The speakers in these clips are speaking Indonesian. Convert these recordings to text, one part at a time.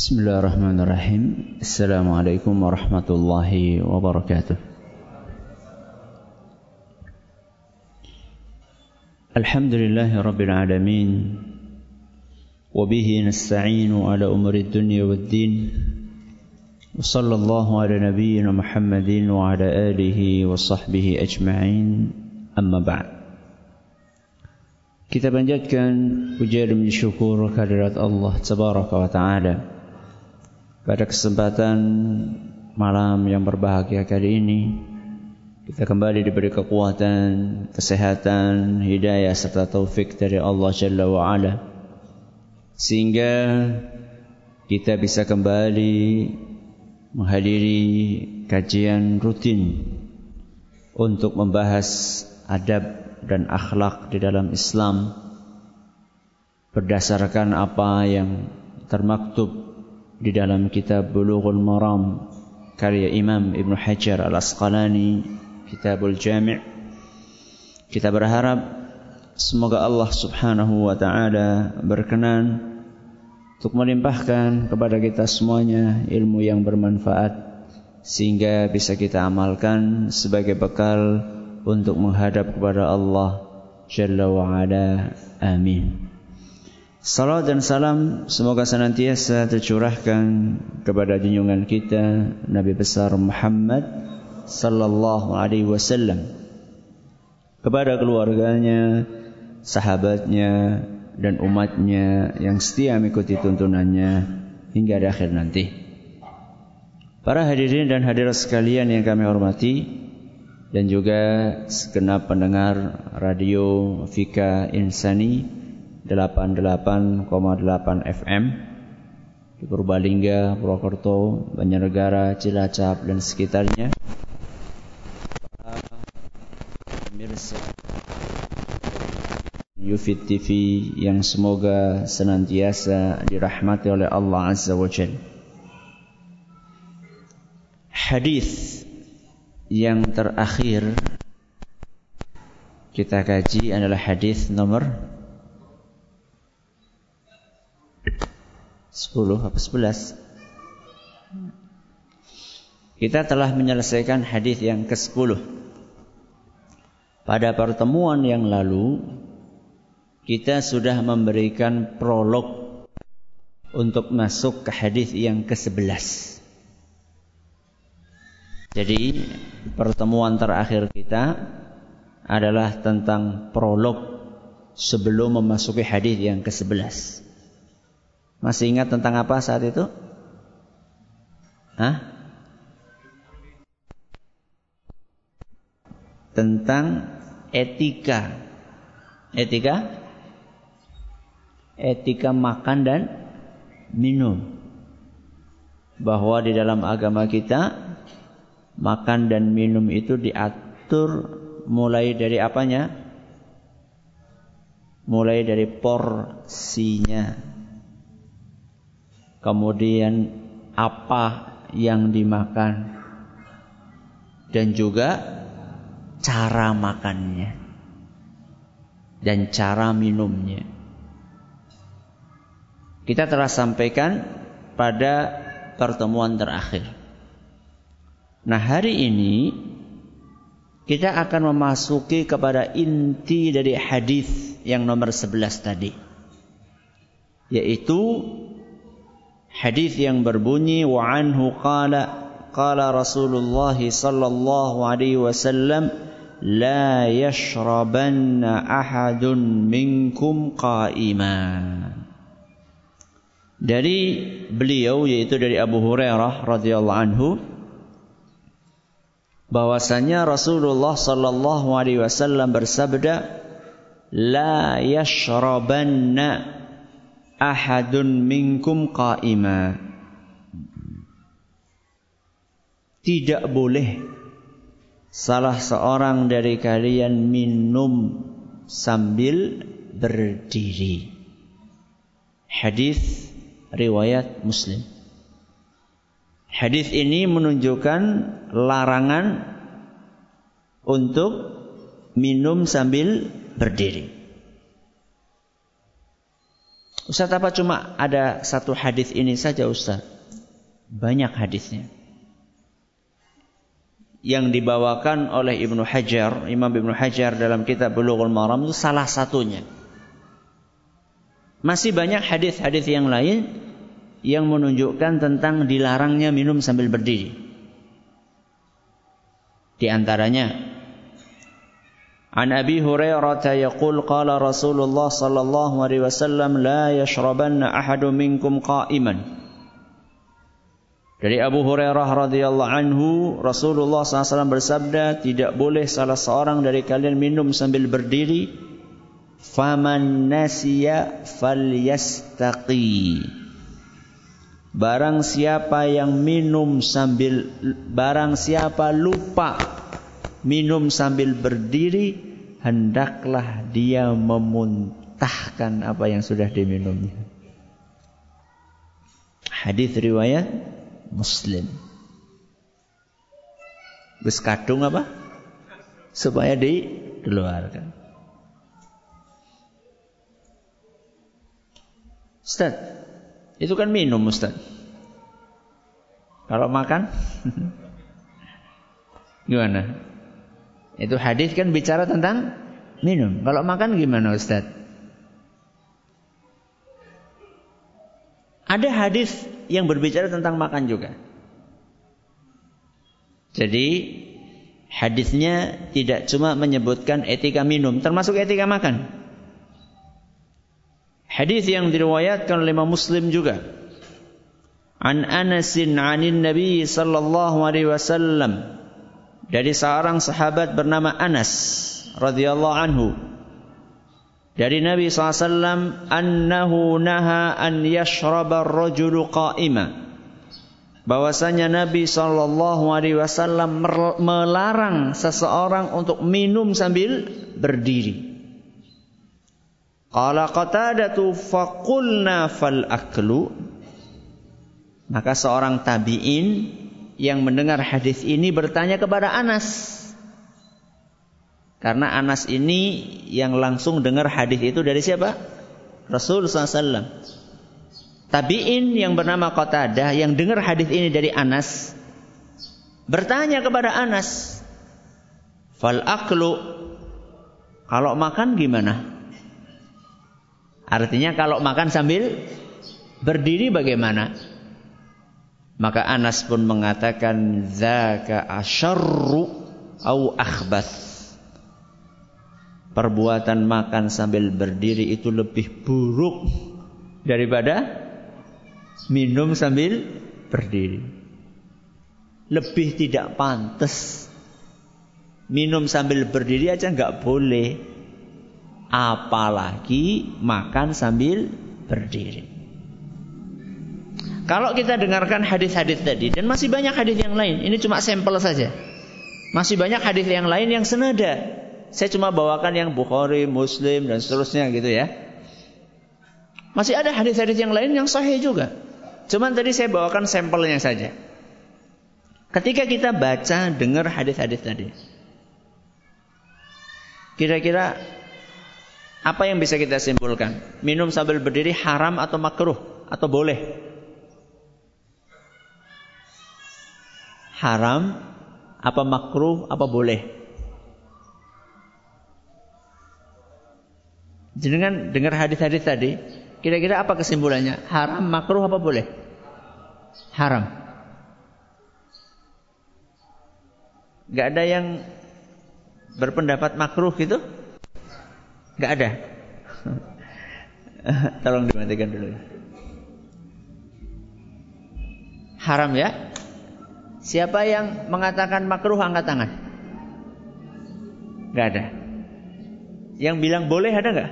بسم الله الرحمن الرحيم السلام عليكم ورحمة الله وبركاته الحمد لله رب العالمين وبه نستعين على أمر الدنيا والدين وصلى الله على نبينا محمد وعلى آله وصحبه أجمعين أما بعد Kita panjatkan puja dan syukur kehadirat Allah Tabaraka wa Ta'ala Pada kesempatan malam yang berbahagia kali ini Kita kembali diberi kekuatan, kesehatan, hidayah serta taufik dari Allah Jalla wa Sehingga kita bisa kembali menghadiri kajian rutin Untuk membahas adab dan akhlak di dalam Islam berdasarkan apa yang termaktub di dalam kitab Bulughul Maram karya Imam Ibn Hajar Al-Asqalani Kitabul Jami' kita berharap semoga Allah Subhanahu wa taala berkenan untuk melimpahkan kepada kita semuanya ilmu yang bermanfaat sehingga bisa kita amalkan sebagai bekal untuk menghadap kepada Allah Jalla wa Ala. Amin. Salam dan salam semoga senantiasa tercurahkan kepada junjungan kita Nabi besar Muhammad sallallahu alaihi wasallam kepada keluarganya, sahabatnya dan umatnya yang setia mengikuti tuntunannya hingga di akhir nanti. Para hadirin dan hadirat sekalian yang kami hormati, dan juga segenap pendengar radio Vika Insani 88,8 FM di Purbalingga, Purwokerto, Banjarnegara, Cilacap dan sekitarnya. Pemirsa Yufid TV yang semoga senantiasa dirahmati oleh Allah Azza wa. Hadis yang terakhir kita kaji adalah hadis nomor 10 apa 11 kita telah menyelesaikan hadis yang ke-10 pada pertemuan yang lalu kita sudah memberikan prolog untuk masuk ke hadis yang ke-11 jadi pertemuan terakhir kita adalah tentang prolog sebelum memasuki hadis yang ke-11. Masih ingat tentang apa saat itu? Hah? Tentang etika. Etika? Etika makan dan minum. Bahwa di dalam agama kita makan dan minum itu diatur mulai dari apanya? Mulai dari porsinya. Kemudian apa yang dimakan dan juga cara makannya dan cara minumnya. Kita telah sampaikan pada pertemuan terakhir Nah hari ini kita akan memasuki kepada inti dari hadis yang nomor 11 tadi. Yaitu hadis yang berbunyi wa anhu qala qala Rasulullah sallallahu alaihi wasallam la yashrabanna ahadun minkum qa'ima. Dari beliau yaitu dari Abu Hurairah radhiyallahu anhu bahwasanya Rasulullah sallallahu alaihi wasallam bersabda la yashrabanna ahadun minkum qa'ima. Tidak boleh salah seorang dari kalian minum sambil berdiri. Hadis riwayat Muslim. Hadis ini menunjukkan larangan untuk minum sambil berdiri. Ustaz apa cuma ada satu hadis ini saja Ustaz? Banyak hadisnya. Yang dibawakan oleh Ibnu Hajar, Imam Ibnu Hajar dalam kitab Bulughul Maram itu salah satunya. Masih banyak hadis-hadis yang lain yang menunjukkan tentang dilarangnya minum sambil berdiri. Di antaranya عن أبي هريرة يقول قال رسول الله صلى الله عليه وسلم لا يشربن أحد منكم قائما Dari Abu Hurairah radhiyallahu anhu, Rasulullah SAW bersabda, tidak boleh salah seorang dari kalian minum sambil berdiri. Faman nasiya falyastaqi. Barang siapa yang minum sambil barang siapa lupa minum sambil berdiri, hendaklah dia memuntahkan apa yang sudah diminumnya. Hadis riwayat Muslim. Bes kadung apa? Supaya dikeluarkan. Ustaz, itu kan minum Ustaz. Kalau makan gimana? Itu hadis kan bicara tentang minum. Kalau makan gimana Ustaz? Ada hadis yang berbicara tentang makan juga. Jadi hadisnya tidak cuma menyebutkan etika minum, termasuk etika makan. Hadis yang diriwayatkan oleh Imam Muslim juga. An Anasin anin Nabi sallallahu alaihi wasallam dari seorang sahabat bernama Anas radhiyallahu anhu. Dari Nabi SAW annahu naha an yashraba ar-rajulu qa'ima. Bahwasanya Nabi sallallahu alaihi wasallam melarang seseorang untuk minum sambil berdiri. Qala Qatadatu faqulna fal aklu. Maka seorang tabi'in yang mendengar hadis ini bertanya kepada Anas. Karena Anas ini yang langsung dengar hadis itu dari siapa? Rasul SAW. Tabi'in yang bernama Qatadah yang dengar hadis ini dari Anas bertanya kepada Anas, "Fal aklu kalau makan gimana?" Artinya kalau makan sambil berdiri bagaimana? Maka Anas pun mengatakan zaka asyarru au akhbath. Perbuatan makan sambil berdiri itu lebih buruk daripada minum sambil berdiri. Lebih tidak pantas. Minum sambil berdiri aja nggak boleh. Apalagi makan sambil berdiri. Kalau kita dengarkan hadis-hadis tadi dan masih banyak hadis yang lain, ini cuma sampel saja. Masih banyak hadis yang lain yang senada. Saya cuma bawakan yang Bukhari, Muslim dan seterusnya gitu ya. Masih ada hadis-hadis yang lain yang sahih juga. Cuman tadi saya bawakan sampelnya saja. Ketika kita baca, dengar hadis-hadis tadi. Kira-kira apa yang bisa kita simpulkan? Minum sambil berdiri haram atau makruh atau boleh? Haram, apa makruh, apa boleh. Jenengan dengar hadis-hadis tadi, kira-kira apa kesimpulannya? Haram, makruh, apa boleh? Haram. Gak ada yang berpendapat makruh gitu? Gak ada. Tolong dimatikan dulu. Haram ya? Siapa yang mengatakan makruh angkat tangan? Gak ada. Yang bilang boleh ada gak?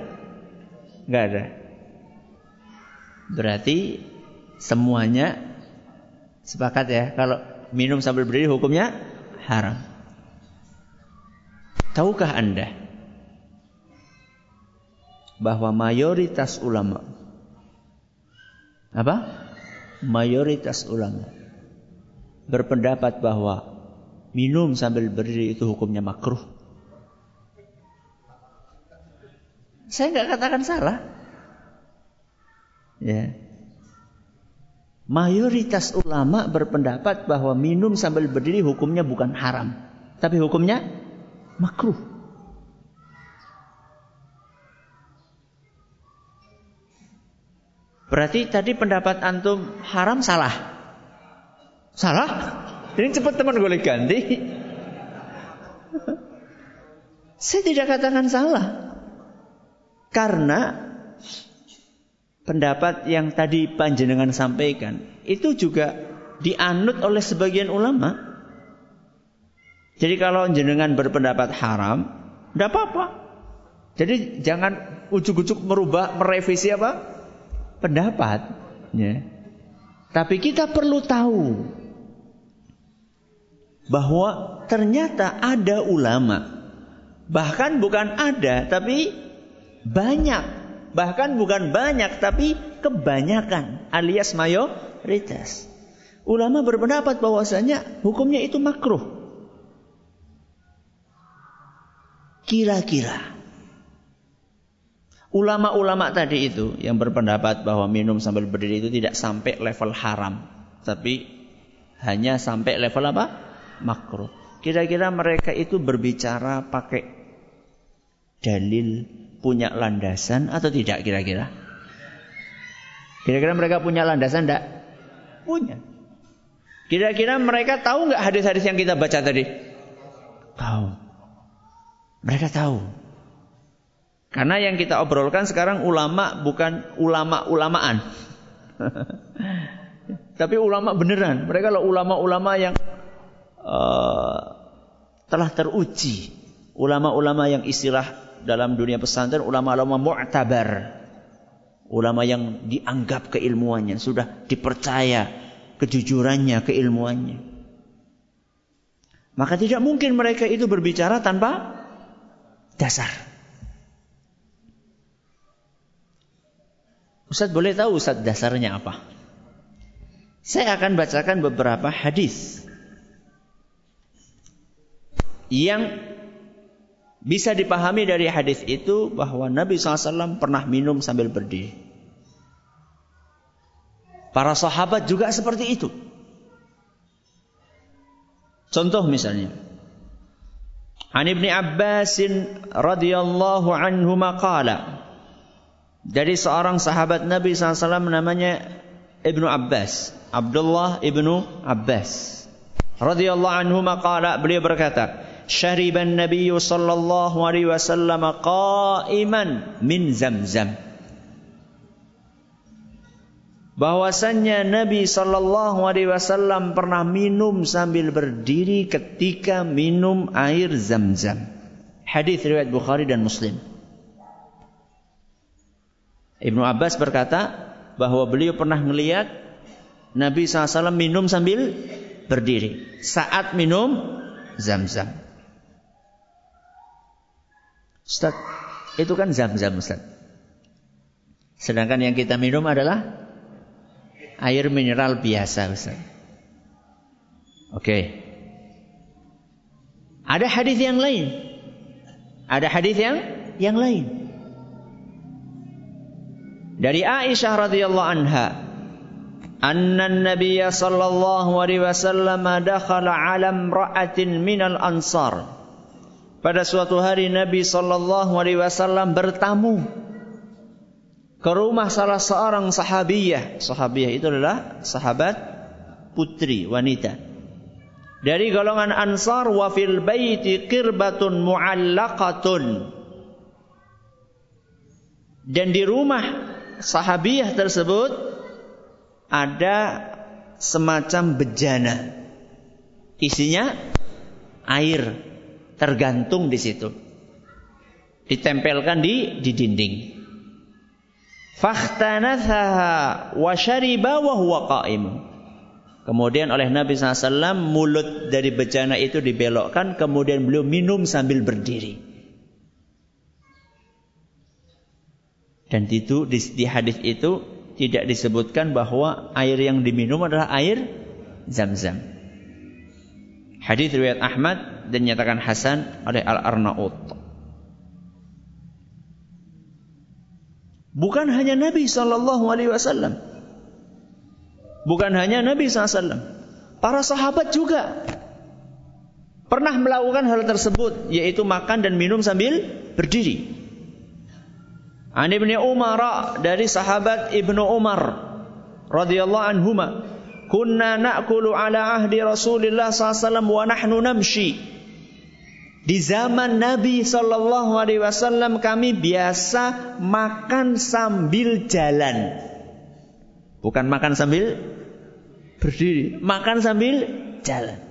Gak ada. Berarti semuanya sepakat ya kalau minum sambil berdiri hukumnya haram. Tahukah Anda bahwa mayoritas ulama apa? Mayoritas ulama berpendapat bahwa minum sambil berdiri itu hukumnya makruh. Saya nggak katakan salah. Ya. Mayoritas ulama berpendapat bahwa minum sambil berdiri hukumnya bukan haram, tapi hukumnya makruh. Berarti tadi pendapat antum haram salah. Salah? Ini cepat teman gue ganti. Saya tidak katakan salah. Karena pendapat yang tadi panjenengan sampaikan itu juga dianut oleh sebagian ulama. Jadi kalau jenengan berpendapat haram, tidak apa-apa. Jadi jangan ujuk-ujuk merubah, merevisi apa? Pendapat. Ya. Tapi kita perlu tahu bahwa ternyata ada ulama. Bahkan bukan ada, tapi banyak Bahkan bukan banyak tapi kebanyakan alias mayoritas. Ulama berpendapat bahwasanya hukumnya itu makruh. Kira-kira ulama-ulama tadi itu yang berpendapat bahwa minum sambil berdiri itu tidak sampai level haram, tapi hanya sampai level apa? Makruh. Kira-kira mereka itu berbicara pakai dalil punya landasan atau tidak kira-kira? Kira-kira mereka punya landasan tidak? Punya. Kira-kira mereka tahu nggak hadis-hadis yang kita baca tadi? Tahu. Mereka tahu. Karena yang kita obrolkan sekarang ulama bukan ulama-ulamaan. Tapi ulama beneran. Mereka lah ulama-ulama yang uh, telah teruji. Ulama-ulama yang istilah dalam dunia pesantren ulama-ulama mu'tabar. Ulama yang dianggap keilmuannya, sudah dipercaya kejujurannya, keilmuannya. Maka tidak mungkin mereka itu berbicara tanpa dasar. Ustaz boleh tahu Ustaz dasarnya apa? Saya akan bacakan beberapa hadis yang bisa dipahami dari hadis itu bahwa Nabi SAW pernah minum sambil berdiri. Para sahabat juga seperti itu. Contoh misalnya. An Ibni Abbas radhiyallahu anhu maqala. Dari seorang sahabat Nabi SAW namanya Ibnu Abbas. Abdullah Ibnu Abbas. Radhiyallahu anhu maqala. Beliau berkata. شرب النبي صلى الله عليه وسلم قائما من زمزم bahwasannya Nabi Shallallahu Alaihi Wasallam pernah minum sambil berdiri ketika minum air zam-zam. Hadis riwayat Bukhari dan Muslim. Ibnu Abbas berkata bahwa beliau pernah melihat Nabi SAW minum sambil berdiri saat minum zam-zam. Ustaz, itu kan zam-zam Ustaz. Sedangkan yang kita minum adalah air mineral biasa Ustaz. Oke. Ada hadis yang lain. Ada hadis yang yang lain. Dari Aisyah radhiyallahu anha, anna an-nabiy sallallahu alaihi wasallam dakhala 'ala imra'atin minal ansar. Pada suatu hari Nabi Shallallahu Alaihi Wasallam bertamu ke rumah salah seorang sahabiyah. Sahabiyah itu adalah sahabat putri wanita. Dari golongan Ansar wa fil baiti qirbatun mu'allaqatun. Dan di rumah sahabiyah tersebut ada semacam bejana. Isinya air tergantung di situ. Ditempelkan di di dinding. Fakhtanathaha wa syariba wa huwa qa'im. Kemudian oleh Nabi SAW mulut dari bejana itu dibelokkan kemudian beliau minum sambil berdiri. Dan itu di, di hadis itu tidak disebutkan bahwa air yang diminum adalah air zam-zam. Hadis riwayat Ahmad dan nyatakan hasan oleh Al-Arnaut. Bukan hanya Nabi Shallallahu Alaihi Wasallam. Bukan hanya Nabi SAW. Para sahabat juga pernah melakukan hal tersebut, yaitu makan dan minum sambil berdiri. An Ibnu Umar dari sahabat Ibnu Umar radhiyallahu anhuma, "Kunna na'kulu ala ahdi Rasulillah SAW wa nahnu namshi." Di zaman Nabi Shallallahu Alaihi Wasallam kami biasa makan sambil jalan, bukan makan sambil berdiri, makan sambil jalan.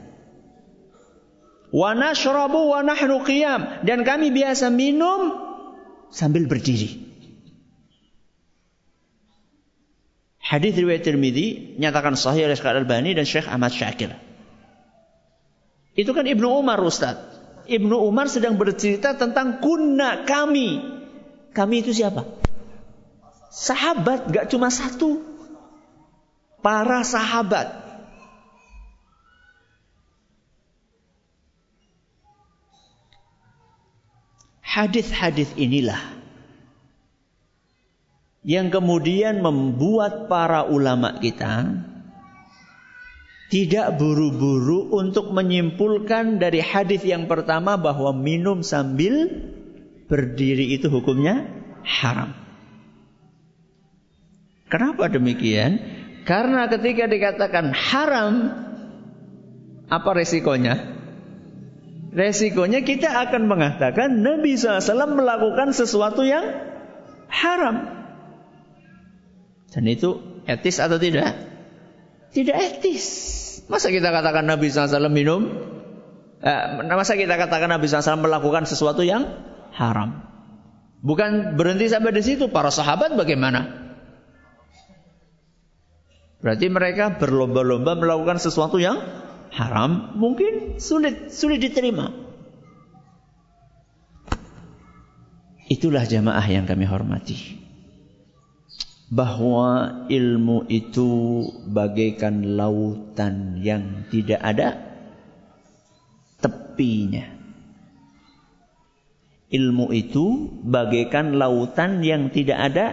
Wa nashrabu wa nahnu qiyam dan kami biasa minum sambil berdiri. Hadis riwayat Tirmidzi nyatakan sahih oleh Syekh Al-Albani dan Syekh Ahmad Syakir. Itu kan Ibnu Umar Ustaz. Ibnu Umar sedang bercerita tentang kunna kami. Kami itu siapa? Sahabat, gak cuma satu. Para sahabat. Hadis-hadis inilah yang kemudian membuat para ulama kita tidak buru-buru untuk menyimpulkan dari hadis yang pertama bahwa minum sambil berdiri itu hukumnya haram. Kenapa demikian? Karena ketika dikatakan haram, apa resikonya? Resikonya kita akan mengatakan Nabi SAW melakukan sesuatu yang haram. Dan itu etis atau tidak? Tidak etis. Masa kita katakan Nabi SAW minum? Eh, masa kita katakan Nabi SAW melakukan sesuatu yang haram? Bukan berhenti sampai di situ. Para sahabat bagaimana? Berarti mereka berlomba-lomba melakukan sesuatu yang haram. Mungkin sulit, sulit diterima. Itulah jamaah yang kami hormati bahwa ilmu itu bagaikan lautan yang tidak ada tepinya. Ilmu itu bagaikan lautan yang tidak ada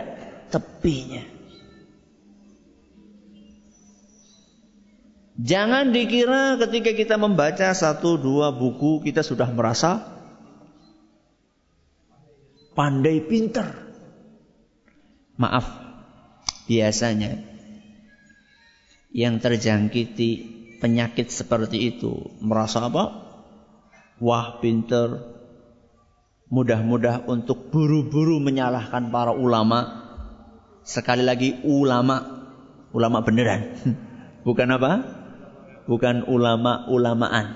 tepinya. Jangan dikira ketika kita membaca satu dua buku kita sudah merasa pandai pinter. Maaf, biasanya yang terjangkiti penyakit seperti itu merasa apa? Wah pinter, mudah-mudah untuk buru-buru menyalahkan para ulama. Sekali lagi ulama, ulama beneran, bukan apa? Bukan ulama-ulamaan.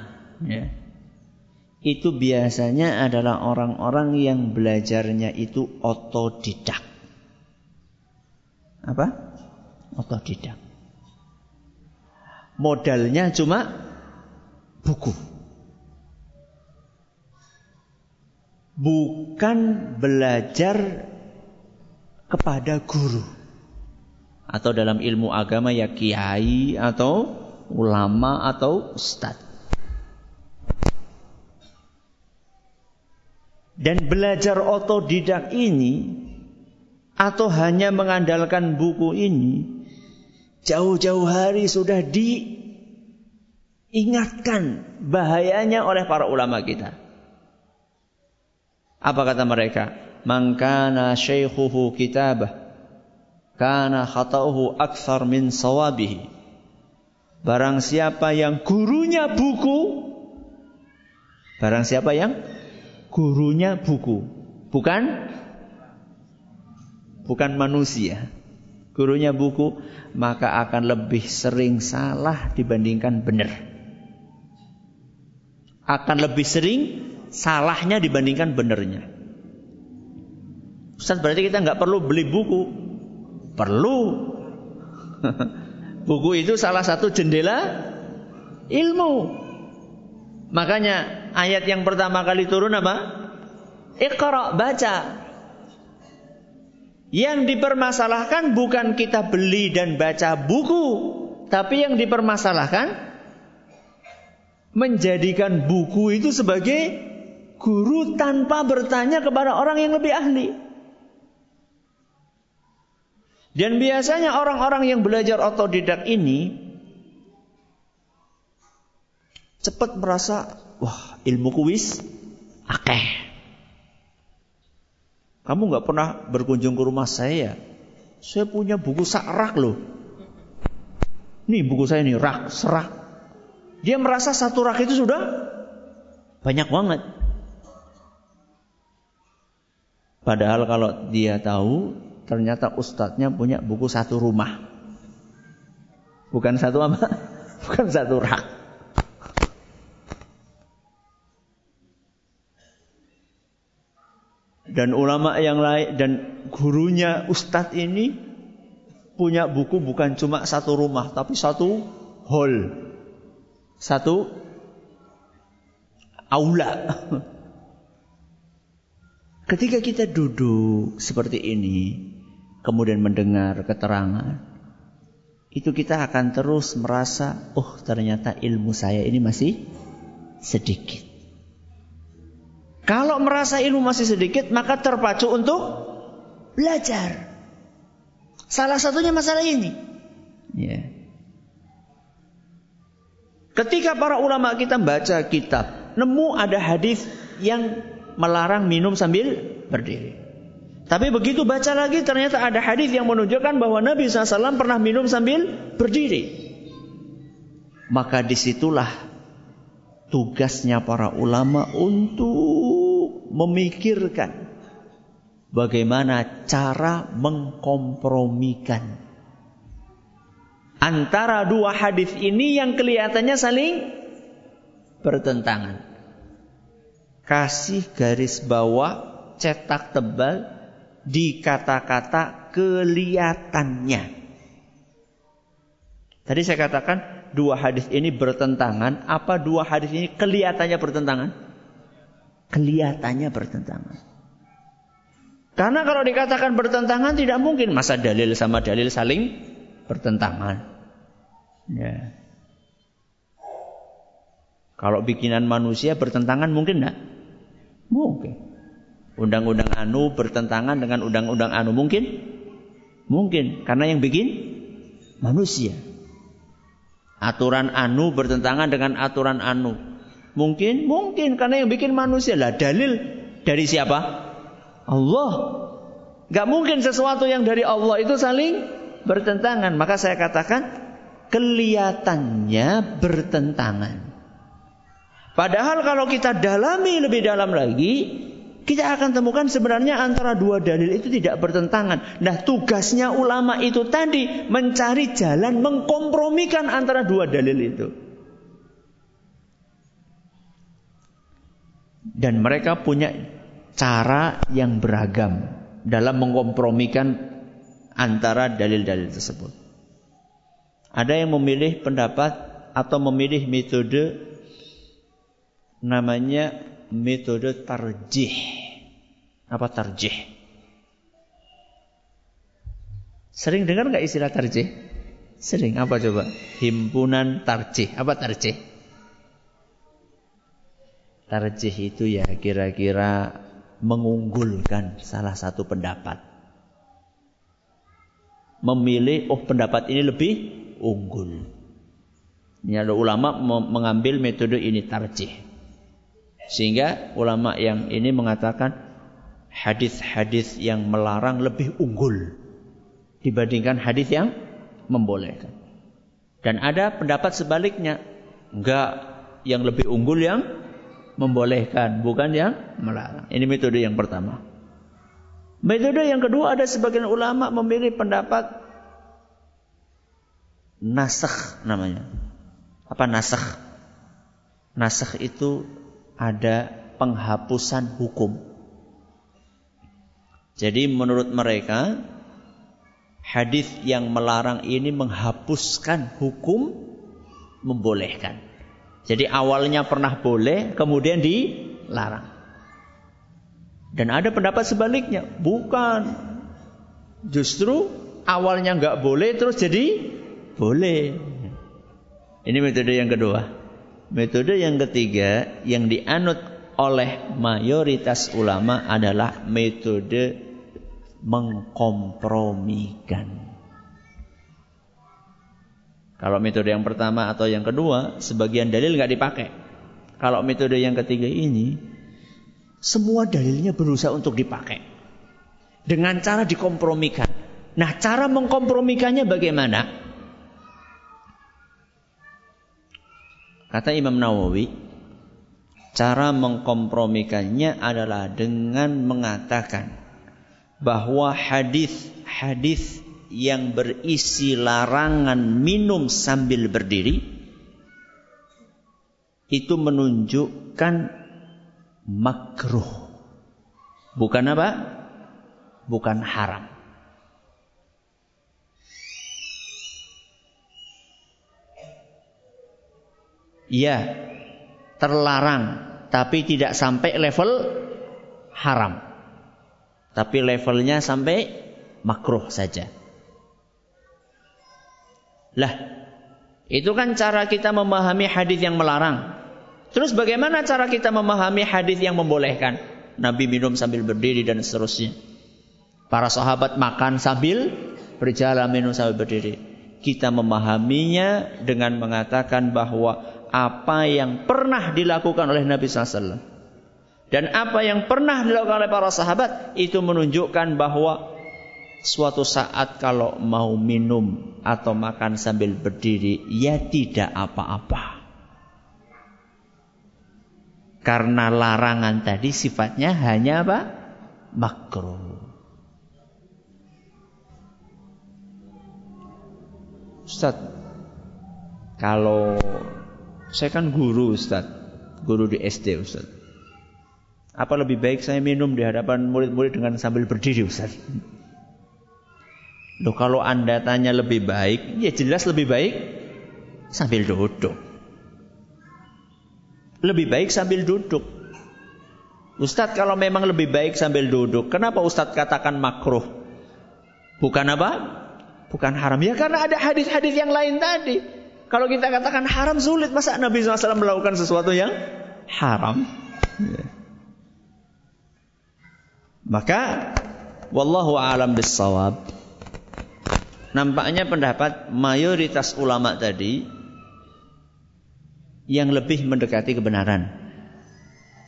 Ya. Itu biasanya adalah orang-orang yang belajarnya itu otodidak apa? Otodidak. Modalnya cuma buku. Bukan belajar kepada guru. Atau dalam ilmu agama ya kiai atau ulama atau ustad. Dan belajar otodidak ini atau hanya mengandalkan buku ini jauh-jauh hari sudah diingatkan bahayanya oleh para ulama kita. Apa kata mereka? Mangkana syaikhuhu kitabah kana khata'uhu akthar min sawabihi. Barang siapa yang gurunya buku Barang siapa yang gurunya buku Bukan bukan manusia. Gurunya buku, maka akan lebih sering salah dibandingkan benar. Akan lebih sering salahnya dibandingkan benernya. Ustaz berarti kita nggak perlu beli buku. Perlu. buku itu salah satu jendela ilmu. Makanya ayat yang pertama kali turun apa? Iqra, baca. Yang dipermasalahkan bukan kita beli dan baca buku, tapi yang dipermasalahkan menjadikan buku itu sebagai guru tanpa bertanya kepada orang yang lebih ahli. Dan biasanya orang-orang yang belajar otodidak ini cepat merasa, wah ilmu kuis akeh. Kamu nggak pernah berkunjung ke rumah saya? Saya punya buku sakrak loh. Nih buku saya nih rak, serak. Dia merasa satu rak itu sudah banyak banget. Padahal kalau dia tahu ternyata ustadznya punya buku satu rumah. Bukan satu apa? Bukan satu rak. Dan ulama yang lain dan gurunya ustadz ini punya buku bukan cuma satu rumah tapi satu hall. Satu aula. Ketika kita duduk seperti ini, kemudian mendengar keterangan, itu kita akan terus merasa, oh ternyata ilmu saya ini masih sedikit. Kalau merasa ilmu masih sedikit, maka terpacu untuk belajar. Salah satunya masalah ini. Ya. Ketika para ulama kita baca kitab, nemu ada hadis yang melarang minum sambil berdiri. Tapi begitu baca lagi ternyata ada hadis yang menunjukkan bahwa Nabi SAW pernah minum sambil berdiri. Maka di situlah tugasnya para ulama untuk memikirkan bagaimana cara mengkompromikan antara dua hadis ini yang kelihatannya saling bertentangan kasih garis bawah cetak tebal di kata-kata kelihatannya. Tadi saya katakan dua hadis ini bertentangan. Apa dua hadis ini kelihatannya bertentangan? Kelihatannya bertentangan. Karena kalau dikatakan bertentangan tidak mungkin masa dalil sama dalil saling bertentangan. Ya. Kalau bikinan manusia bertentangan mungkin enggak? Mungkin. Undang-undang anu bertentangan dengan undang-undang anu mungkin? Mungkin. Karena yang bikin manusia. Aturan anu bertentangan dengan aturan anu. Mungkin? Mungkin. Karena yang bikin manusia. Lah dalil dari siapa? Allah. Gak mungkin sesuatu yang dari Allah itu saling bertentangan. Maka saya katakan kelihatannya bertentangan. Padahal kalau kita dalami lebih dalam lagi, kita akan temukan sebenarnya antara dua dalil itu tidak bertentangan. Nah, tugasnya ulama itu tadi mencari jalan mengkompromikan antara dua dalil itu. Dan mereka punya cara yang beragam dalam mengkompromikan antara dalil-dalil tersebut. Ada yang memilih pendapat atau memilih metode namanya metode tarjih. Apa tarjih? Sering dengar nggak istilah tarjih? Sering. Apa coba? Himpunan tarjih. Apa tarjih? Tarjih itu ya kira-kira mengunggulkan salah satu pendapat. Memilih, oh pendapat ini lebih unggul. Ini ada ulama mengambil metode ini tarjih. Sehingga ulama yang ini mengatakan hadis-hadis yang melarang lebih unggul dibandingkan hadis yang membolehkan. Dan ada pendapat sebaliknya, enggak yang lebih unggul yang membolehkan, bukan yang melarang. Ini metode yang pertama. Metode yang kedua ada sebagian ulama memilih pendapat nasakh namanya. Apa nasakh? Nasakh itu ada penghapusan hukum. Jadi menurut mereka hadis yang melarang ini menghapuskan hukum membolehkan. Jadi awalnya pernah boleh, kemudian dilarang. Dan ada pendapat sebaliknya, bukan. Justru awalnya nggak boleh, terus jadi boleh. Ini metode yang kedua. Metode yang ketiga yang dianut oleh mayoritas ulama adalah metode mengkompromikan. Kalau metode yang pertama atau yang kedua, sebagian dalil nggak dipakai. Kalau metode yang ketiga ini, semua dalilnya berusaha untuk dipakai. Dengan cara dikompromikan. Nah, cara mengkompromikannya bagaimana? Kata Imam Nawawi, cara mengkompromikannya adalah dengan mengatakan bahwa hadis-hadis yang berisi larangan minum sambil berdiri itu menunjukkan makruh. Bukan apa? Bukan haram. Iya, terlarang, tapi tidak sampai level haram. Tapi levelnya sampai makruh saja. Lah, itu kan cara kita memahami hadis yang melarang. Terus bagaimana cara kita memahami hadis yang membolehkan? Nabi minum sambil berdiri dan seterusnya. Para sahabat makan sambil berjalan minum sambil berdiri. Kita memahaminya dengan mengatakan bahwa apa yang pernah dilakukan oleh Nabi SAW dan apa yang pernah dilakukan oleh para sahabat itu menunjukkan bahwa suatu saat kalau mau minum atau makan sambil berdiri, ya tidak apa-apa. Karena larangan tadi sifatnya hanya apa? Makruh. Ustaz, kalau saya kan guru Ustaz, guru di SD Ustaz. Apa lebih baik saya minum di hadapan murid-murid dengan sambil berdiri Ustaz? Loh kalau anda tanya lebih baik, ya jelas lebih baik sambil duduk. Lebih baik sambil duduk. Ustadz kalau memang lebih baik sambil duduk, kenapa Ustadz katakan makruh? Bukan apa? Bukan haram. Ya karena ada hadis-hadis yang lain tadi. Kalau kita katakan haram sulit, masa Nabi SAW melakukan sesuatu yang haram? Ya. Maka, wallahu alam bisawab. Nampaknya pendapat mayoritas ulama tadi yang lebih mendekati kebenaran.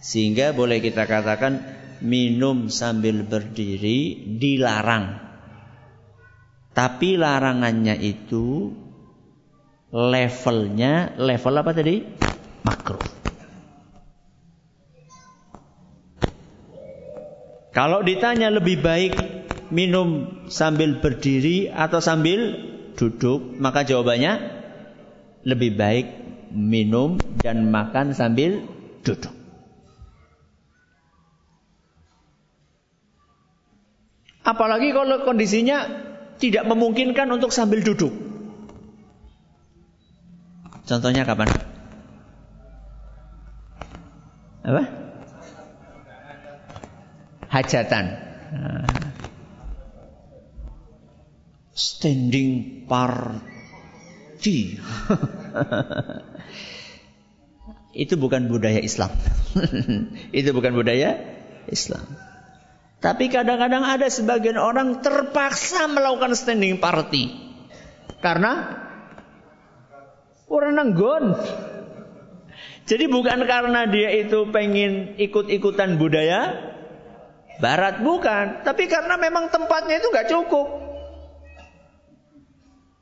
Sehingga boleh kita katakan minum sambil berdiri dilarang. Tapi larangannya itu levelnya level apa tadi? Makruh. Kalau ditanya lebih baik minum sambil berdiri atau sambil duduk? Maka jawabannya lebih baik minum dan makan sambil duduk. Apalagi kalau kondisinya tidak memungkinkan untuk sambil duduk. Contohnya kapan? Apa? Hajatan. Nah standing party. itu bukan budaya Islam. itu bukan budaya Islam. Tapi kadang-kadang ada sebagian orang terpaksa melakukan standing party. Karena orang nanggon. Jadi bukan karena dia itu pengen ikut-ikutan budaya barat bukan, tapi karena memang tempatnya itu nggak cukup.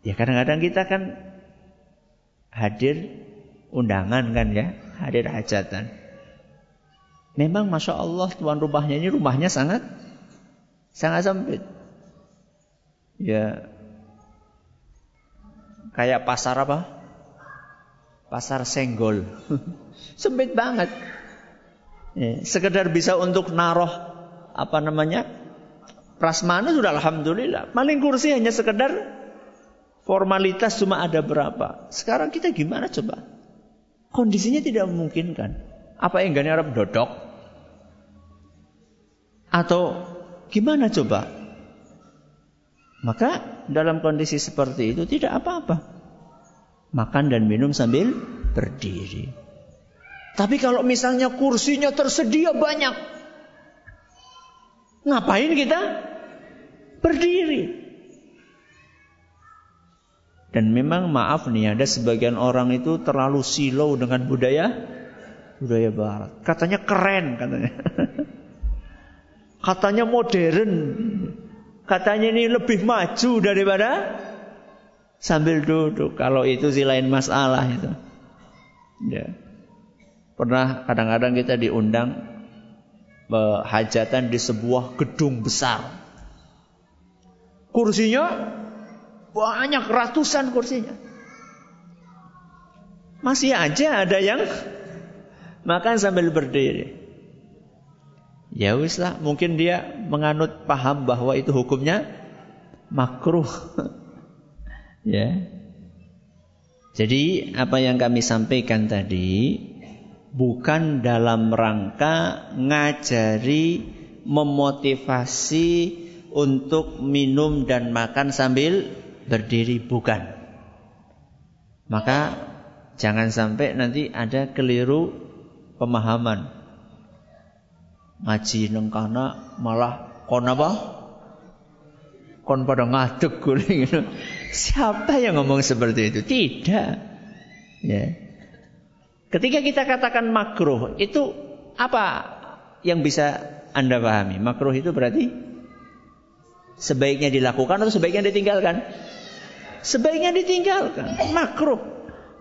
Ya kadang-kadang kita kan hadir undangan kan ya, hadir hajatan. Memang masya Allah tuan rumahnya ini rumahnya sangat sangat sempit. Ya kayak pasar apa? Pasar senggol, sempit banget. Ya, sekedar bisa untuk naruh apa namanya prasmanan sudah alhamdulillah. Maling kursi hanya sekedar Formalitas cuma ada berapa. Sekarang kita gimana coba? Kondisinya tidak memungkinkan. Apa yang gani Arab dodok? Atau gimana coba? Maka dalam kondisi seperti itu tidak apa-apa. Makan dan minum sambil berdiri. Tapi kalau misalnya kursinya tersedia banyak. Ngapain kita? Berdiri. Dan memang maaf nih ada sebagian orang itu terlalu silau dengan budaya budaya barat. Katanya keren katanya. katanya modern. Katanya ini lebih maju daripada sambil duduk. Kalau itu sih lain masalah itu. Ya. Pernah kadang-kadang kita diundang hajatan di sebuah gedung besar. Kursinya banyak ratusan kursinya. Masih aja ada yang makan sambil berdiri. Ya wis lah, mungkin dia menganut paham bahwa itu hukumnya makruh. ya. Jadi apa yang kami sampaikan tadi bukan dalam rangka ngajari memotivasi untuk minum dan makan sambil berdiri bukan. Maka jangan sampai nanti ada keliru pemahaman. Ngaji nengkana malah kon apa? Kon pada ngaduk guling gitu. Siapa yang ngomong seperti itu? Tidak. Ya. Ketika kita katakan makruh, itu apa yang bisa Anda pahami? Makruh itu berarti sebaiknya dilakukan atau sebaiknya ditinggalkan? Sebaiknya ditinggalkan. Makruh.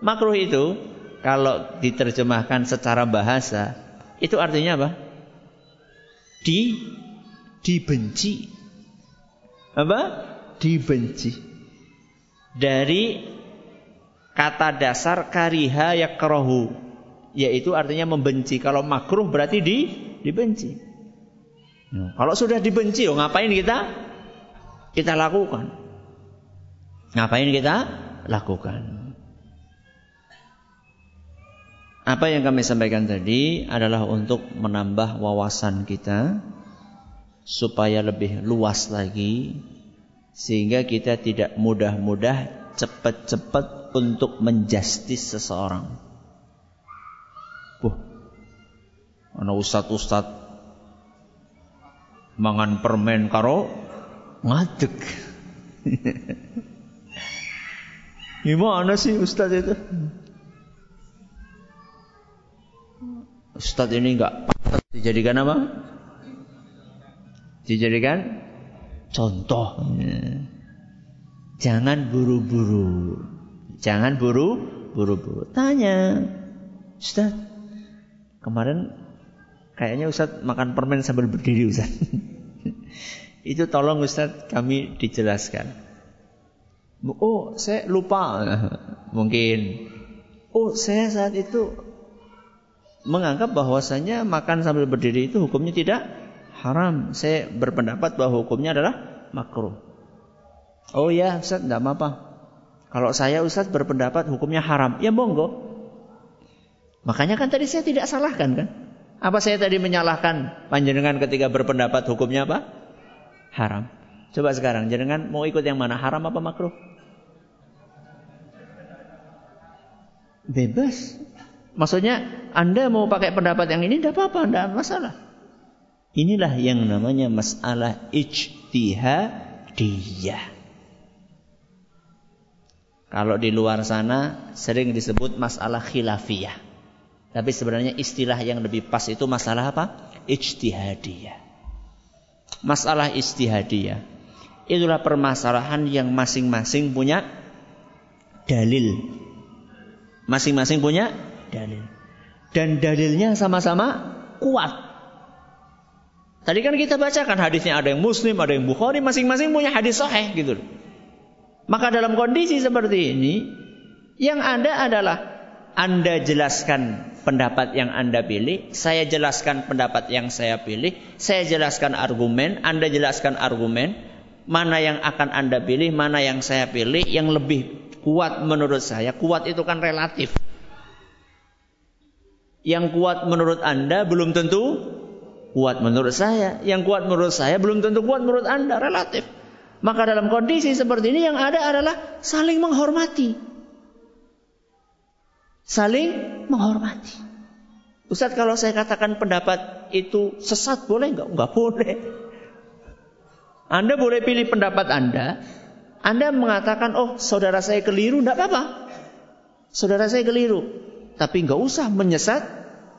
Makruh itu kalau diterjemahkan secara bahasa itu artinya apa? Di dibenci. Apa? Dibenci. Dari kata dasar kariha yakrohu yaitu artinya membenci. Kalau makruh berarti di dibenci. Kalau sudah dibenci, oh ngapain kita kita lakukan? Ngapain kita lakukan? Apa yang kami sampaikan tadi adalah untuk menambah wawasan kita supaya lebih luas lagi sehingga kita tidak mudah-mudah cepat-cepat untuk menjustis seseorang. Buh, ana ustad-ustad mangan permen karo ngadeg. Gimana sih Ustadz itu? Ustadz ini enggak patut dijadikan apa? Dijadikan contoh. Jangan buru-buru. Jangan buru buru-buru. Tanya, Ustadz, kemarin kayaknya Ustadz makan permen sambil berdiri Ustadz. Itu tolong Ustadz kami dijelaskan. Oh, saya lupa. Mungkin. Oh, saya saat itu menganggap bahwasanya makan sambil berdiri itu hukumnya tidak haram. Saya berpendapat bahwa hukumnya adalah makruh. Oh ya, Ustaz, tidak apa-apa. Kalau saya Ustaz berpendapat hukumnya haram, ya monggo. Makanya kan tadi saya tidak salahkan kan? Apa saya tadi menyalahkan panjenengan ketika berpendapat hukumnya apa? Haram. Coba sekarang, jenengan mau ikut yang mana? Haram apa makruh? Bebas. Maksudnya Anda mau pakai pendapat yang ini tidak apa-apa, tidak masalah. Inilah yang namanya masalah ijtihadiyah. Kalau di luar sana sering disebut masalah khilafiyah. Tapi sebenarnya istilah yang lebih pas itu masalah apa? Ijtihadiyah. Masalah ijtihadiyah. Itulah permasalahan yang masing-masing punya dalil Masing-masing punya dalil. Dan dalilnya sama-sama kuat. Tadi kan kita bacakan hadisnya ada yang Muslim, ada yang Bukhari, masing-masing punya hadis sahih gitu Maka dalam kondisi seperti ini, yang ada adalah Anda jelaskan pendapat yang Anda pilih, saya jelaskan pendapat yang saya pilih, saya jelaskan argumen, Anda jelaskan argumen, mana yang akan Anda pilih, mana yang saya pilih, yang lebih kuat menurut saya, kuat itu kan relatif. Yang kuat menurut Anda belum tentu kuat menurut saya. Yang kuat menurut saya belum tentu kuat menurut Anda, relatif. Maka dalam kondisi seperti ini yang ada adalah saling menghormati. Saling menghormati. Ustaz kalau saya katakan pendapat itu sesat boleh enggak? Enggak boleh. Anda boleh pilih pendapat Anda, Anda mengatakan, oh saudara saya keliru, tidak apa-apa. Saudara saya keliru. Tapi nggak usah menyesat,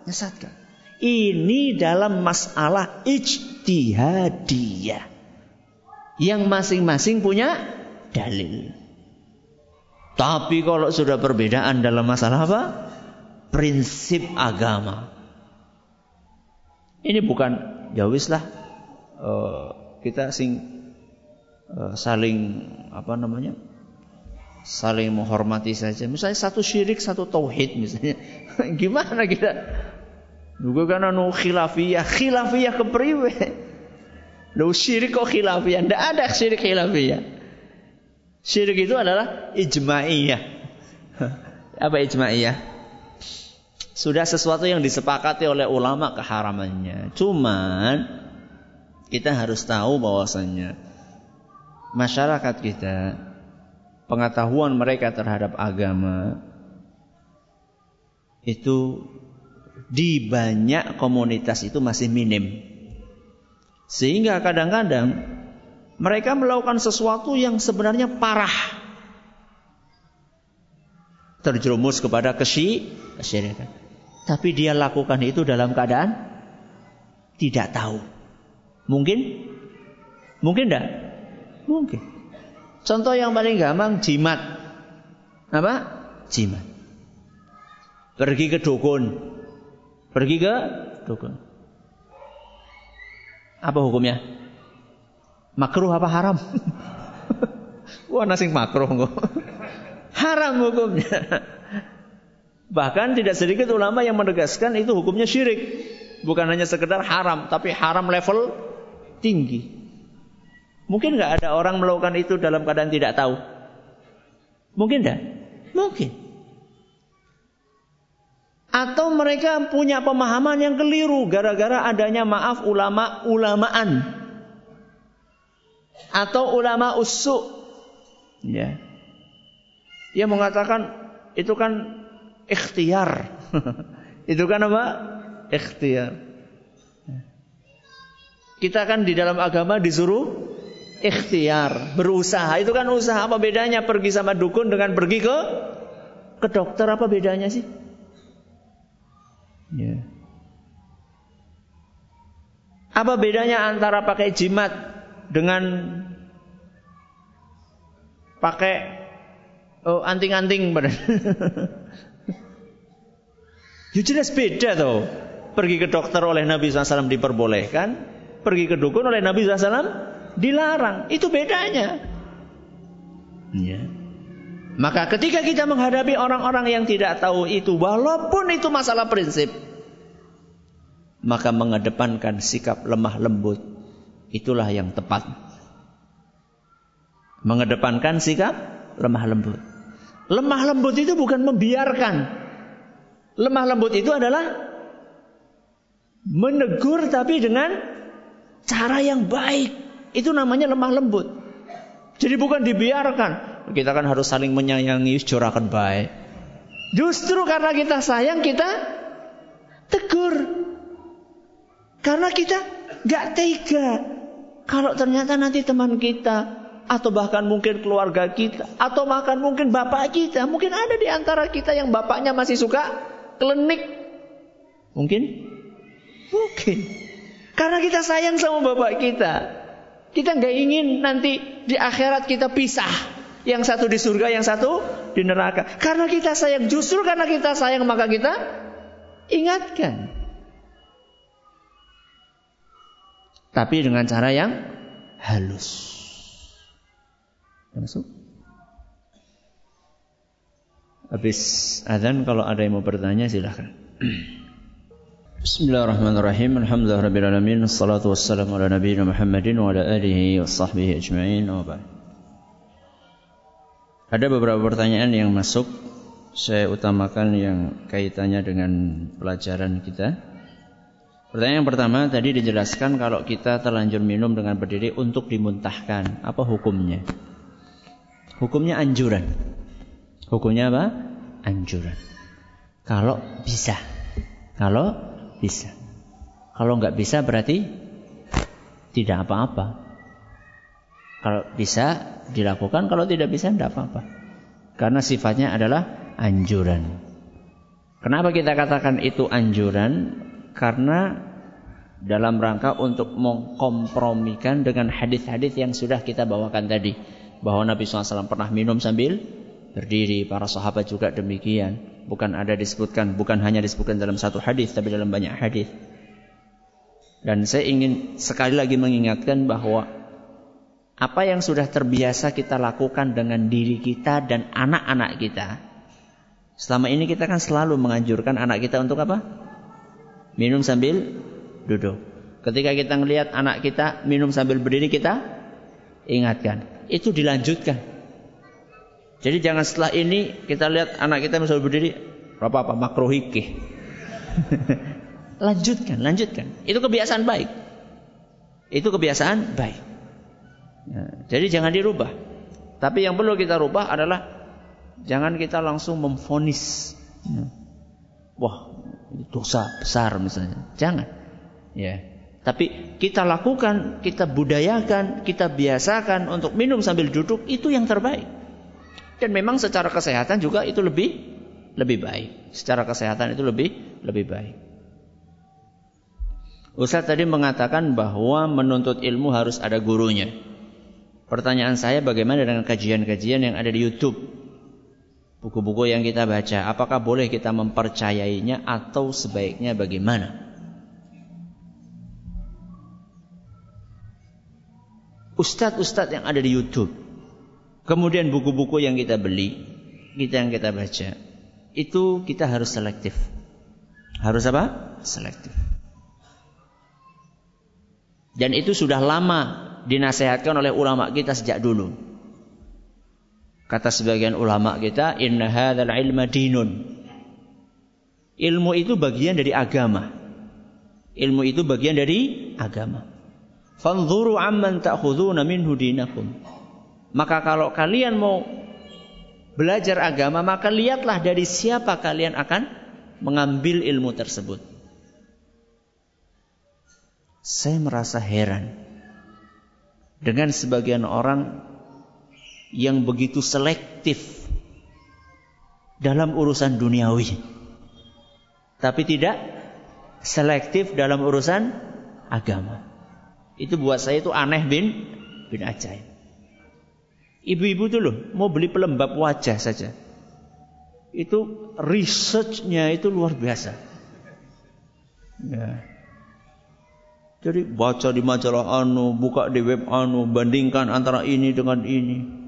menyesatkan. Ini dalam masalah ijtihadiyah. Yang masing-masing punya dalil. Tapi kalau sudah perbedaan dalam masalah apa? Prinsip agama. Ini bukan ya wis lah uh, kita sing saling apa namanya? saling menghormati saja. Misalnya satu syirik, satu tauhid misalnya. Gimana kita? Juga kan anu khilafiyah, khilafiyah kepriwe? Lu syirik kok khilafiyah? Tidak ada syirik khilafiyah. Syirik itu adalah ijma'iyah. Apa ijma'iyah? Sudah sesuatu yang disepakati oleh ulama keharamannya. Cuman kita harus tahu bahwasanya masyarakat kita pengetahuan mereka terhadap agama itu di banyak komunitas itu masih minim. Sehingga kadang-kadang mereka melakukan sesuatu yang sebenarnya parah. Terjerumus kepada kesyirikan. Tapi dia lakukan itu dalam keadaan tidak tahu. Mungkin? Mungkin enggak? Mungkin. Contoh yang paling gampang jimat. Apa? Jimat. Pergi ke dukun. Pergi ke dukun. Apa hukumnya? Makruh apa haram? Wah nasi makruh kok. haram hukumnya. Bahkan tidak sedikit ulama yang menegaskan itu hukumnya syirik. Bukan hanya sekedar haram, tapi haram level tinggi. Mungkin nggak ada orang melakukan itu dalam keadaan tidak tahu? Mungkin tidak? Mungkin. Atau mereka punya pemahaman yang keliru gara-gara adanya maaf ulama-ulamaan. Atau ulama usuk. Ya. Dia mengatakan itu kan ikhtiar. itu kan apa? Ikhtiar. Kita kan di dalam agama disuruh ikhtiar, berusaha. Itu kan usaha. Apa bedanya pergi sama dukun dengan pergi ke ke dokter? Apa bedanya sih? Ya. Apa bedanya antara pakai jimat dengan pakai oh, anting-anting ya jelas beda tuh. Pergi ke dokter oleh Nabi SAW diperbolehkan, pergi ke dukun oleh Nabi SAW dilarang. Itu bedanya. Ya. Maka ketika kita menghadapi orang-orang yang tidak tahu itu, walaupun itu masalah prinsip, maka mengedepankan sikap lemah lembut, itulah yang tepat. Mengedepankan sikap lemah lembut. Lemah lembut itu bukan membiarkan. Lemah lembut itu adalah menegur tapi dengan cara yang baik. Itu namanya lemah lembut. Jadi bukan dibiarkan. Kita kan harus saling menyayangi, jorakan baik. Justru karena kita sayang, kita tegur. Karena kita gak tega. Kalau ternyata nanti teman kita, atau bahkan mungkin keluarga kita, atau bahkan mungkin bapak kita, mungkin ada di antara kita yang bapaknya masih suka klenik. Mungkin? Mungkin. Karena kita sayang sama bapak kita. Kita nggak ingin nanti di akhirat kita pisah. Yang satu di surga, yang satu di neraka. Karena kita sayang, justru karena kita sayang maka kita ingatkan. Tapi dengan cara yang halus. Masuk? Habis azan kalau ada yang mau bertanya silahkan. Bismillahirrahmanirrahim. Alhamdulillahirabbil alamin. Wassalatu wassalamu ala nabiyina Muhammadin wa ala alihi washabbihi ajma'in. Ada beberapa pertanyaan yang masuk. Saya utamakan yang kaitannya dengan pelajaran kita. Pertanyaan yang pertama tadi dijelaskan kalau kita terlanjur minum dengan berdiri untuk dimuntahkan, apa hukumnya? Hukumnya anjuran. Hukumnya apa? Anjuran. Kalau bisa. Kalau bisa. Kalau nggak bisa berarti tidak apa-apa. Kalau bisa dilakukan, kalau tidak bisa tidak apa-apa. Karena sifatnya adalah anjuran. Kenapa kita katakan itu anjuran? Karena dalam rangka untuk mengkompromikan dengan hadis-hadis yang sudah kita bawakan tadi. Bahwa Nabi SAW pernah minum sambil berdiri. Para sahabat juga demikian. Bukan ada disebutkan, bukan hanya disebutkan dalam satu hadis, tapi dalam banyak hadis. Dan saya ingin sekali lagi mengingatkan bahwa apa yang sudah terbiasa kita lakukan dengan diri kita dan anak-anak kita. Selama ini kita kan selalu menganjurkan anak kita untuk apa? Minum sambil duduk. Ketika kita melihat anak kita minum sambil berdiri kita ingatkan. Itu dilanjutkan. Jadi jangan setelah ini kita lihat anak kita sambil berdiri apa apa makrohikih. lanjutkan, lanjutkan. Itu kebiasaan baik. Itu kebiasaan baik. Ya, jadi jangan dirubah. Tapi yang perlu kita rubah adalah jangan kita langsung memfonis. Ya. Wah, dosa besar misalnya. Jangan. Ya. Tapi kita lakukan, kita budayakan, kita biasakan untuk minum sambil duduk itu yang terbaik. Dan memang secara kesehatan juga itu lebih lebih baik. Secara kesehatan itu lebih lebih baik. Ustaz tadi mengatakan bahwa menuntut ilmu harus ada gurunya. Pertanyaan saya bagaimana dengan kajian-kajian yang ada di YouTube? Buku-buku yang kita baca, apakah boleh kita mempercayainya atau sebaiknya bagaimana? ustadz-ustadz yang ada di YouTube, kemudian buku-buku yang kita beli, kita yang kita baca, itu kita harus selektif. Harus apa? Selektif. Dan itu sudah lama dinasehatkan oleh ulama kita sejak dulu. Kata sebagian ulama kita, inna hadzal ilma dinun. Ilmu itu bagian dari agama. Ilmu itu bagian dari agama. Fanzuru amman ta'khuduna minhu dinakum. Maka kalau kalian mau belajar agama, maka lihatlah dari siapa kalian akan mengambil ilmu tersebut. Saya merasa heran dengan sebagian orang yang begitu selektif dalam urusan duniawi. Tapi tidak selektif dalam urusan agama. Itu buat saya itu aneh bin bin ajaib. Ibu-ibu tuh loh mau beli pelembab wajah saja. Itu researchnya itu luar biasa. Ya. Jadi baca di majalah anu, buka di web anu, bandingkan antara ini dengan ini.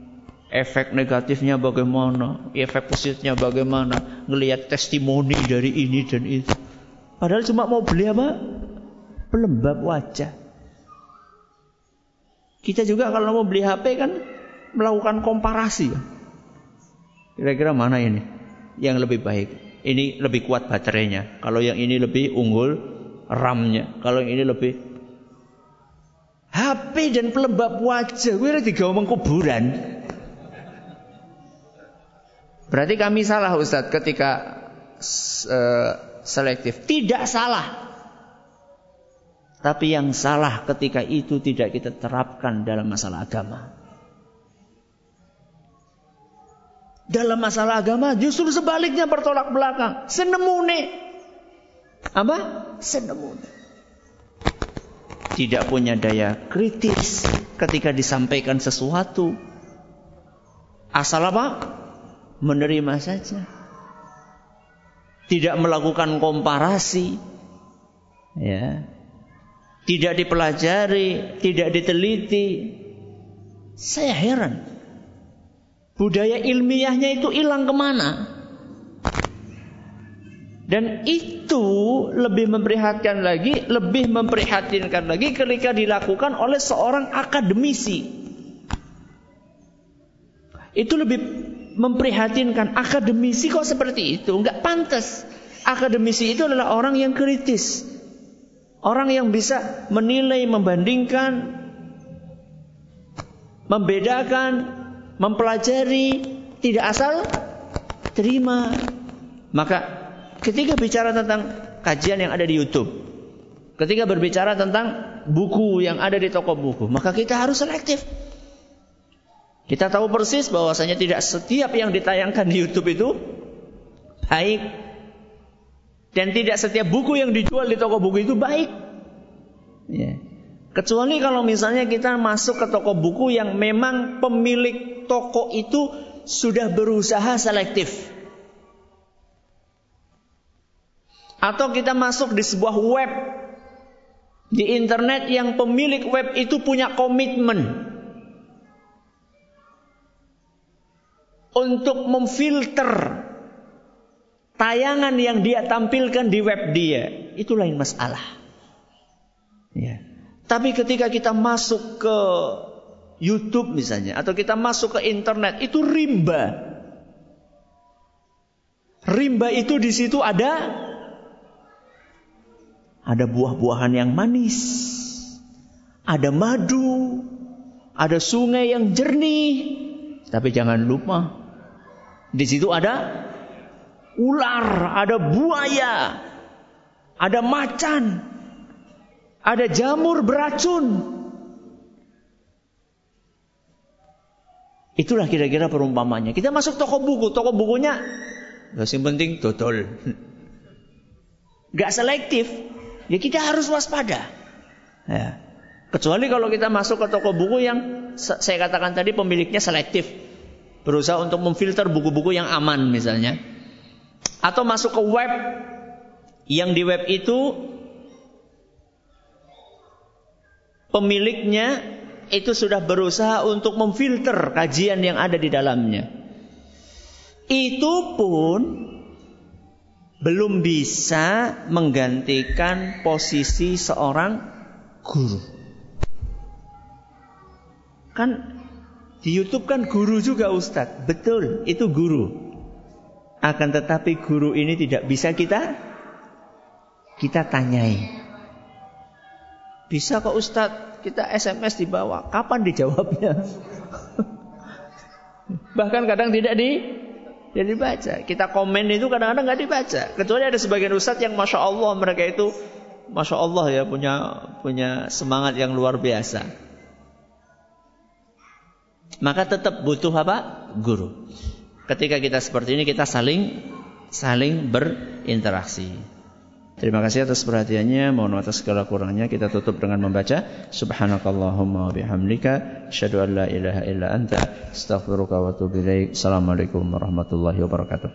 Efek negatifnya bagaimana, efek positifnya bagaimana, ngelihat testimoni dari ini dan itu. Padahal cuma mau beli apa? Pelembab wajah. Kita juga kalau mau beli HP kan melakukan komparasi. Kira-kira mana ini yang lebih baik? Ini lebih kuat baterainya. Kalau yang ini lebih unggul RAM-nya. Kalau yang ini lebih HP dan pelembab wajah gue tiga omong kuburan. Berarti kami salah Ustadz ketika uh, selektif. Tidak salah. Tapi yang salah ketika itu tidak kita terapkan dalam masalah agama. Dalam masalah agama justru sebaliknya bertolak belakang. Senemune. Apa? Senemune. Tidak punya daya kritis ketika disampaikan sesuatu. Asal apa? Menerima saja. Tidak melakukan komparasi. Ya, tidak dipelajari, tidak diteliti. Saya heran. Budaya ilmiahnya itu hilang ke mana? Dan itu lebih memprihatinkan lagi, lebih memprihatinkan lagi ketika dilakukan oleh seorang akademisi. Itu lebih memprihatinkan. Akademisi kok seperti itu? Enggak pantas. Akademisi itu adalah orang yang kritis. Orang yang bisa menilai, membandingkan, membedakan, mempelajari, tidak asal terima. Maka ketika bicara tentang kajian yang ada di YouTube, ketika berbicara tentang buku yang ada di toko buku, maka kita harus selektif. Kita tahu persis bahwasanya tidak setiap yang ditayangkan di YouTube itu baik dan tidak setiap buku yang dijual di toko buku itu baik. Ya. Kecuali kalau misalnya kita masuk ke toko buku yang memang pemilik toko itu sudah berusaha selektif. Atau kita masuk di sebuah web di internet yang pemilik web itu punya komitmen untuk memfilter tayangan yang dia tampilkan di web dia. Itu lain masalah. Ya. Tapi ketika kita masuk ke YouTube misalnya atau kita masuk ke internet itu rimba. Rimba itu di situ ada ada buah-buahan yang manis. Ada madu, ada sungai yang jernih. Tapi jangan lupa di situ ada ular, ada buaya, ada macan, ada jamur beracun. Itulah kira-kira perumpamannya. Kita masuk toko buku, toko bukunya gak sih penting total. Gak selektif. Ya kita harus waspada. Ya. Kecuali kalau kita masuk ke toko buku yang saya katakan tadi pemiliknya selektif berusaha untuk memfilter buku-buku yang aman misalnya atau masuk ke web yang di web itu pemiliknya itu sudah berusaha untuk memfilter kajian yang ada di dalamnya itu pun belum bisa menggantikan posisi seorang guru kan di YouTube kan guru juga Ustadz. Betul, itu guru. Akan tetapi guru ini tidak bisa kita kita tanyai. Bisa kok Ustadz kita SMS di bawah. Kapan dijawabnya? Bahkan kadang tidak di tidak dibaca. Kita komen itu kadang-kadang nggak dibaca. Kecuali ada sebagian ustadz yang masya Allah mereka itu masya Allah ya punya punya semangat yang luar biasa maka tetap butuh apa? Guru. Ketika kita seperti ini kita saling saling berinteraksi. Terima kasih atas perhatiannya. Mohon atas segala kurangnya kita tutup dengan membaca Subhanakallahumma wa bihamdika asyhadu an la ilaha illa anta astaghfiruka wa atubu ilaik. Assalamualaikum warahmatullahi wabarakatuh.